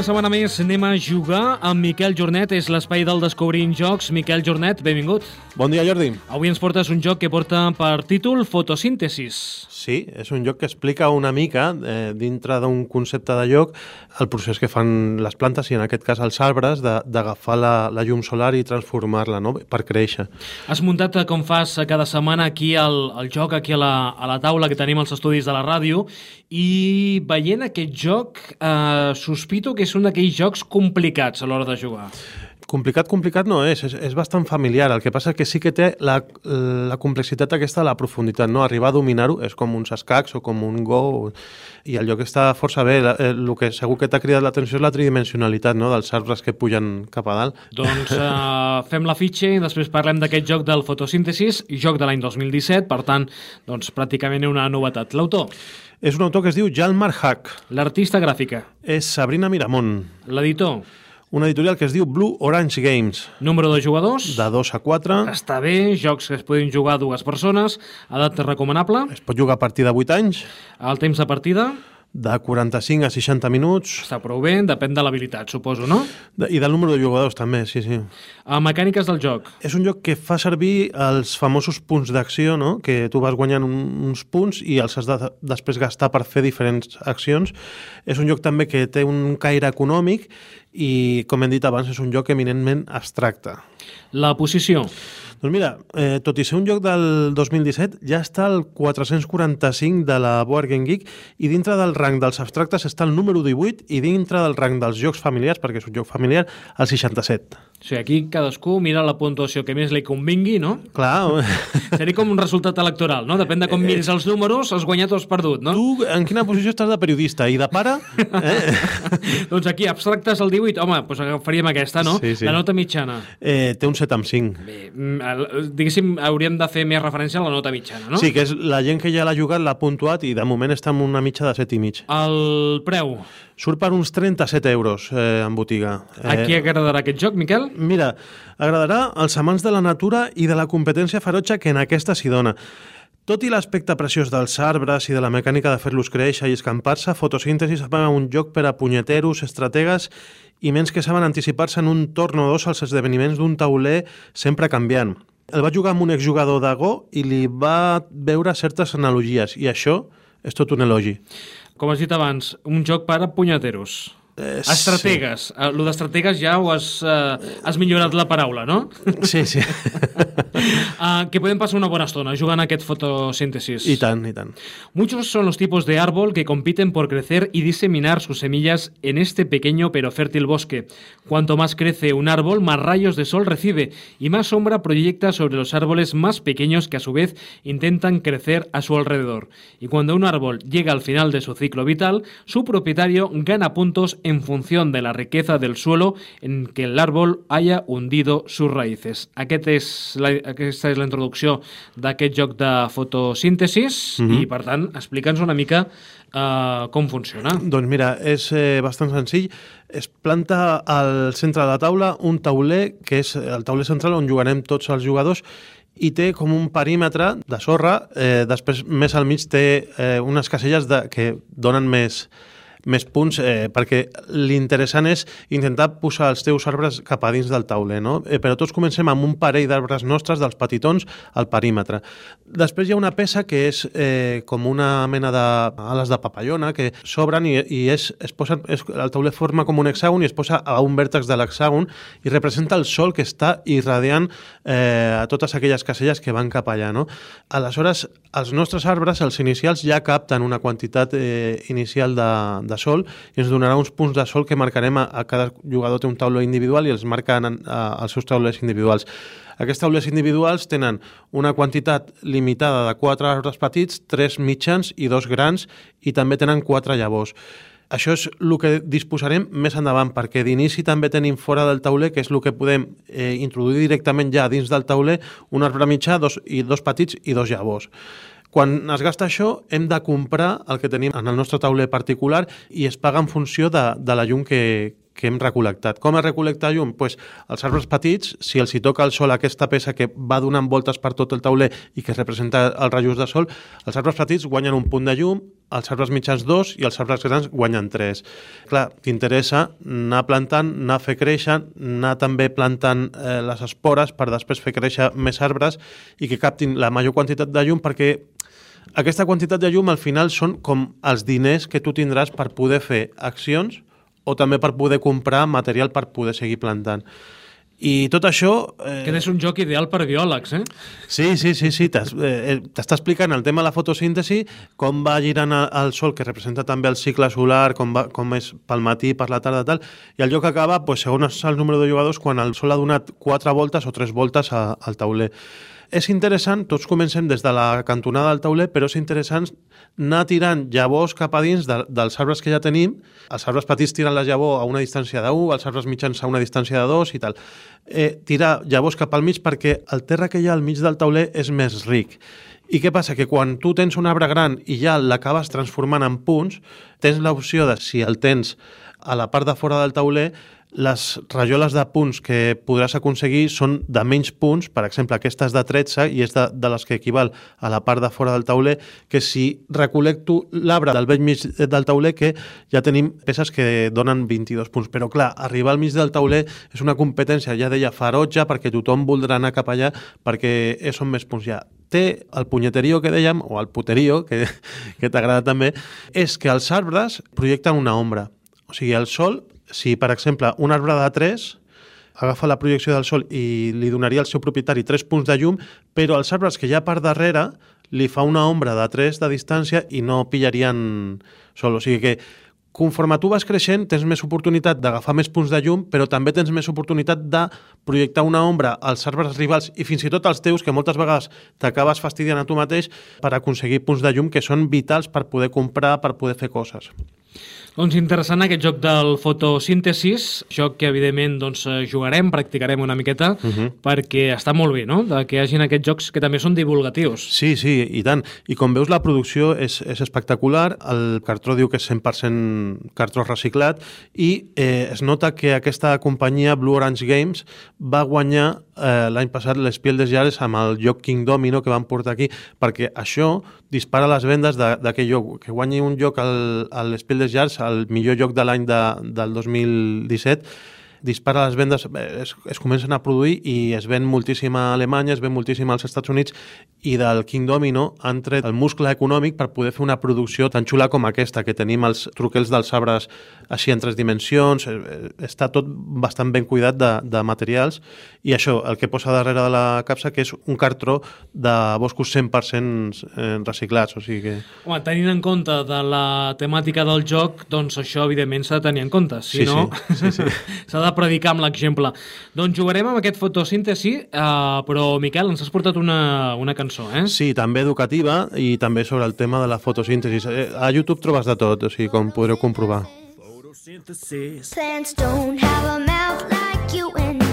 Una setmana més anem a jugar amb Miquel Jornet, és l'espai del Descobrint Jocs. Miquel Jornet, benvingut. Bon dia, Jordi. Avui ens portes un joc que porta per títol Fotosíntesis. Sí, és un joc que explica una mica, eh, dintre d'un concepte de lloc, el procés que fan les plantes, i en aquest cas els arbres, d'agafar la, la llum solar i transformar-la no? per créixer. Has muntat, eh, com fas cada setmana, aquí el, el joc, aquí a la, a la taula que tenim als estudis de la ràdio, i veient aquest joc, eh, sospito que és un d'aquells jocs complicats a l'hora de jugar. Complicat, complicat no és, és, és bastant familiar. El que passa que sí que té la, la complexitat aquesta, la profunditat, no? Arribar a dominar-ho és com uns escacs o com un go, i el lloc està força bé. La- eh, El que segur que t'ha cridat l'atenció és la tridimensionalitat no? dels arbres que pugen cap a dalt. Doncs eh, fem la fitxa i després parlem d'aquest joc del fotosíntesis, joc de l'any 2017, per tant, doncs pràcticament una novetat. L'autor, És un autor que es diu Jalmar Hack. l'artista gràfica, És Sabrina Miramont, l'editor, una editorial que es diu Blue Orange Games, número de jugadors, de 2 a 4. està bé, jocs que es poden jugar dues persones, edat recomanable, Es pot jugar a partir de 8 anys, el temps de partida de 45 a 60 minuts, està prou bé, depèn de l'habilitat, suposo, no? de, i del número de jugadors també, sí, sí. A mecàniques del joc, És un joc que fa servir els famosos punts d'acció, no? que tu vas guanyant un, uns punts i els has de després gastar per fer diferents accions. És un joc també que té un caire econòmic i, com hem dit abans, és un joc eminentment abstracte. la posició, Doncs mira, eh, tot i ser un joc del 2017, ja està al 445 de la Board Game Geek i dintre del rang dels abstractes està el número 18 i dintre del rang dels jocs familiars, perquè és un joc familiar, el 67. O sigui, aquí cadascú mira la puntuació que més li convingui, no? Clar, Seria com un resultat electoral, no? Depèn de com miris els números, has guanyat o has perdut, no? tu en quina posició estàs de periodista i de pare? Eh? doncs aquí, abstractes el 18, home, doncs agafaríem aquesta, no? Sí, sí. La nota mitjana. Eh, té un 7 amb 5. Bé, mm, diguéssim, hauríem de fer més referència a la nota mitjana, no? Sí, que és la gent que ja l'ha jugat, l'ha puntuat i de moment està en una mitja de 7 i mig. El preu. Surt per uns 37 euros eh, en botiga. A qui agradarà aquest joc, Miquel? Mira, agradarà als amants de la natura i de la competència ferotge que en aquesta s'hi dona. Tot i l'aspecte preciós dels arbres i de la mecànica de fer-los créixer i escampar-se, fotosíntesi sembla un joc per a punyeteros, estrategues i ments que saben anticipar-se en un torn o dos als esdeveniments d'un tauler sempre canviant. El va jugar amb un exjugador de Go i li va veure certes analogies, i això és tot un elogi. Com has dit abans, un joc per a punyeteros. Eh, Estrategues. Sí. Lo d'estrategues ja ho has, eh, has millorat la paraula, no? Sí, sí. uh, que podem passar una bona estona jugant a aquest fotosíntesis. I tant, i tant. Muchos son los tipos de árbol que compiten por crecer y diseminar sus semillas en este pequeño pero fértil bosque. Cuanto más crece un árbol, más rayos de sol recibe y más sombra proyecta sobre los árboles más pequeños que a su vez intentan crecer a su alrededor. Y cuando un árbol llega al final de su ciclo vital, su propietario gana puntos en función de la riqueza del suelo en que el árbol haya hundido sus raíces. Aquest és la, aquesta és la introducció d'aquest joc de fotosíntesis mm -hmm. i, per tant, explica'ns una mica uh, com funciona. Doncs mira, és eh, bastant senzill. Es planta al centre de la taula un tauler, que és el tauler central on jugarem tots els jugadors, i té com un perímetre de sorra, eh, després més al mig té eh, unes caselles de, que donen més, més punts, eh, perquè l'interessant és intentar posar els teus arbres cap a dins del tauler, no? Eh, però tots comencem amb un parell d'arbres nostres, dels petitons, al perímetre. Després hi ha una peça que és eh, com una mena d'ales de papallona que s'obren i, i és, es posen, és, el tauler forma com un hexàgon i es posa a un vèrtex de l'hexàgon i representa el sol que està irradiant eh, a totes aquelles caselles que van cap allà, no? Aleshores, els nostres arbres, els inicials, ja capten una quantitat eh, inicial de, de sol i ens donarà uns punts de sol que marcarem a, a cada jugador té un tauler individual i els marquen en, a, els seus taulers individuals. Aquests taulers individuals tenen una quantitat limitada de 4 arbres petits, 3 mitjans i 2 grans i també tenen 4 llavors. Això és el que disposarem més endavant, perquè d'inici també tenim fora del tauler, que és el que podem eh, introduir directament ja dins del tauler, un arbre mitjà dos, i dos petits i dos llavors. Quan es gasta això, hem de comprar el que tenim en el nostre tauler particular i es paga en funció de, de la llum que, que hem recol·lectat. Com es recol·lecta llum? Pues, els arbres petits, si els hi toca el sol aquesta peça que va donant voltes per tot el tauler i que representa els rajos de sol, els arbres petits guanyen un punt de llum, els arbres mitjans dos i els arbres grans guanyen tres. Clar, t'interessa anar plantant, anar a fer créixer, anar també plantant eh, les espores per després fer créixer més arbres i que captin la major quantitat de llum perquè aquesta quantitat de llum al final són com els diners que tu tindràs per poder fer accions o també per poder comprar material per poder seguir plantant. I tot això... Eh... Que és un joc ideal per biòlegs, eh? Sí, sí, sí, sí. Eh, t'està explicant el tema de la fotosíntesi, com va girant el sol, que representa també el cicle solar, com, va, com és pel matí, per la tarda, tal, i el joc acaba, pues, segons el número de jugadors, quan el sol ha donat quatre voltes o tres voltes a, al tauler. És interessant, tots comencem des de la cantonada del tauler, però és interessant anar tirant llavors cap a dins de, dels arbres que ja tenim. Els arbres petits tiren la llavor a una distància de 1, els arbres mitjans a una distància de 2 i tal. Eh, tirar llavors cap al mig perquè el terra que hi ha al mig del tauler és més ric. I què passa? Que quan tu tens un arbre gran i ja l'acabes transformant en punts, tens l'opció de, si el tens a la part de fora del tauler, les rajoles de punts que podràs aconseguir són de menys punts, per exemple, aquesta és de 13 i és de, de les que equival a la part de fora del tauler, que si recol·lecto l'arbre del vell mig del tauler, que ja tenim peces que donen 22 punts. Però clar, arribar al mig del tauler és una competència, ja deia, ferotge, perquè tothom voldrà anar cap allà perquè són més punts ja té el punyeterio que dèiem, o el puterio, que, que t'agrada també, és que els arbres projecten una ombra. O sigui, el sol si, per exemple, un arbre de 3 agafa la projecció del sol i li donaria al seu propietari 3 punts de llum, però els arbres que hi ha per darrere li fa una ombra de 3 de distància i no pillarien sol. O sigui que conforme tu vas creixent tens més oportunitat d'agafar més punts de llum, però també tens més oportunitat de projectar una ombra als arbres rivals i fins i tot als teus, que moltes vegades t'acabes fastidiant a tu mateix per aconseguir punts de llum que són vitals per poder comprar, per poder fer coses. Doncs interessant aquest joc del fotosíntesis, joc que evidentment doncs, eh, jugarem, practicarem una miqueta, uh mhm. -huh. perquè està molt bé, no?, de que hi hagin aquests jocs que també són divulgatius. Sí, sí, i tant. I com veus, la producció és, és espectacular, el cartró diu que és 100% cartró reciclat, i eh, es nota que aquesta companyia, Blue Orange Games, va guanyar eh, l'any passat l'Espiel des Llares amb el joc King Domino que van portar aquí, perquè això dispara les vendes d'aquell joc. Que guanyi un joc al, a l'Espiel des Llares el millor joc de l'any de, del 2017, dispara les vendes, es, es comencen a produir i es ven moltíssim a Alemanya, es ven moltíssim als Estats Units i del King Domino han tret el muscle econòmic per poder fer una producció tan xula com aquesta, que tenim els truquels dels arbres així en tres dimensions, eh, eh, està tot bastant ben cuidat de, de materials i això, el que posa darrere de la capsa, que és un cartró de boscos 100% eh, reciclats, o sigui que... Home, tenint en compte de la temàtica del joc, doncs això evidentment s'ha de tenir en compte, si sí, no sí, sí, sí. s'ha de predicar amb l'exemple. Doncs jugarem amb aquest fotosíntesi, eh, però Miquel, ens has portat una, una cançó, eh? Sí, també educativa i també sobre el tema de la fotosíntesi. Eh, a YouTube trobes de tot, o sigui, com podreu comprovar. Plants don't have a mouth like you and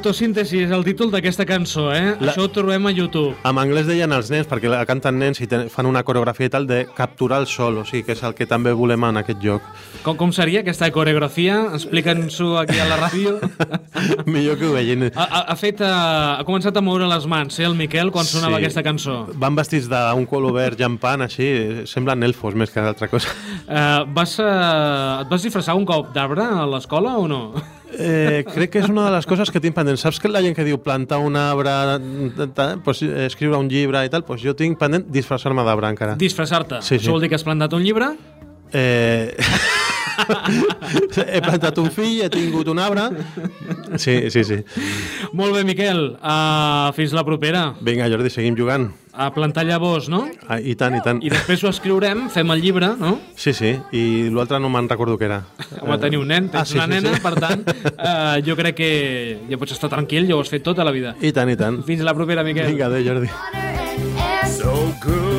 Fotosíntesi és el títol d'aquesta cançó, eh? La... Això ho trobem a YouTube. En anglès deien els nens, perquè la canten nens i fan una coreografia i tal de capturar el sol, o sigui que és el que també volem en aquest joc. Com, com seria aquesta coreografia? Explica'ns-ho aquí a la ràdio. Millor que ho vegin. Ha, ha, ha, fet, uh, ha començat a moure les mans, eh, el Miquel, quan sonava sí. aquesta cançó. Van vestits d'un color verd llampant, així, semblen elfos més que altra cosa. Uh, vas, uh, et vas disfressar un cop d'arbre a l'escola o no? Eh, crec que és una de les coses que tinc pendent. Saps que la gent que diu plantar un arbre, pues, escriure un llibre i tal, pues jo tinc pendent disfressar-me d'arbre encara. Disfressar-te? Sí, sí. Això vol dir que has plantat un llibre? Eh... he plantat un fill, he tingut un arbre. Sí, sí, sí. Molt bé, Miquel. Uh, fins la propera. Vinga, Jordi, seguim jugant. A plantar llavors, no? Ah, I tant, i tant. I després ho escriurem, fem el llibre, no? Sí, sí, i l'altre no me'n recordo què era. Home, tenir un nen, tens ah, sí, una sí, nena, sí. per tant, uh, jo crec que ja pots estar tranquil, ja ho has fet tota la vida. I tant, i tant. Fins la propera, Miquel. Vinga, adéu, Jordi. So good.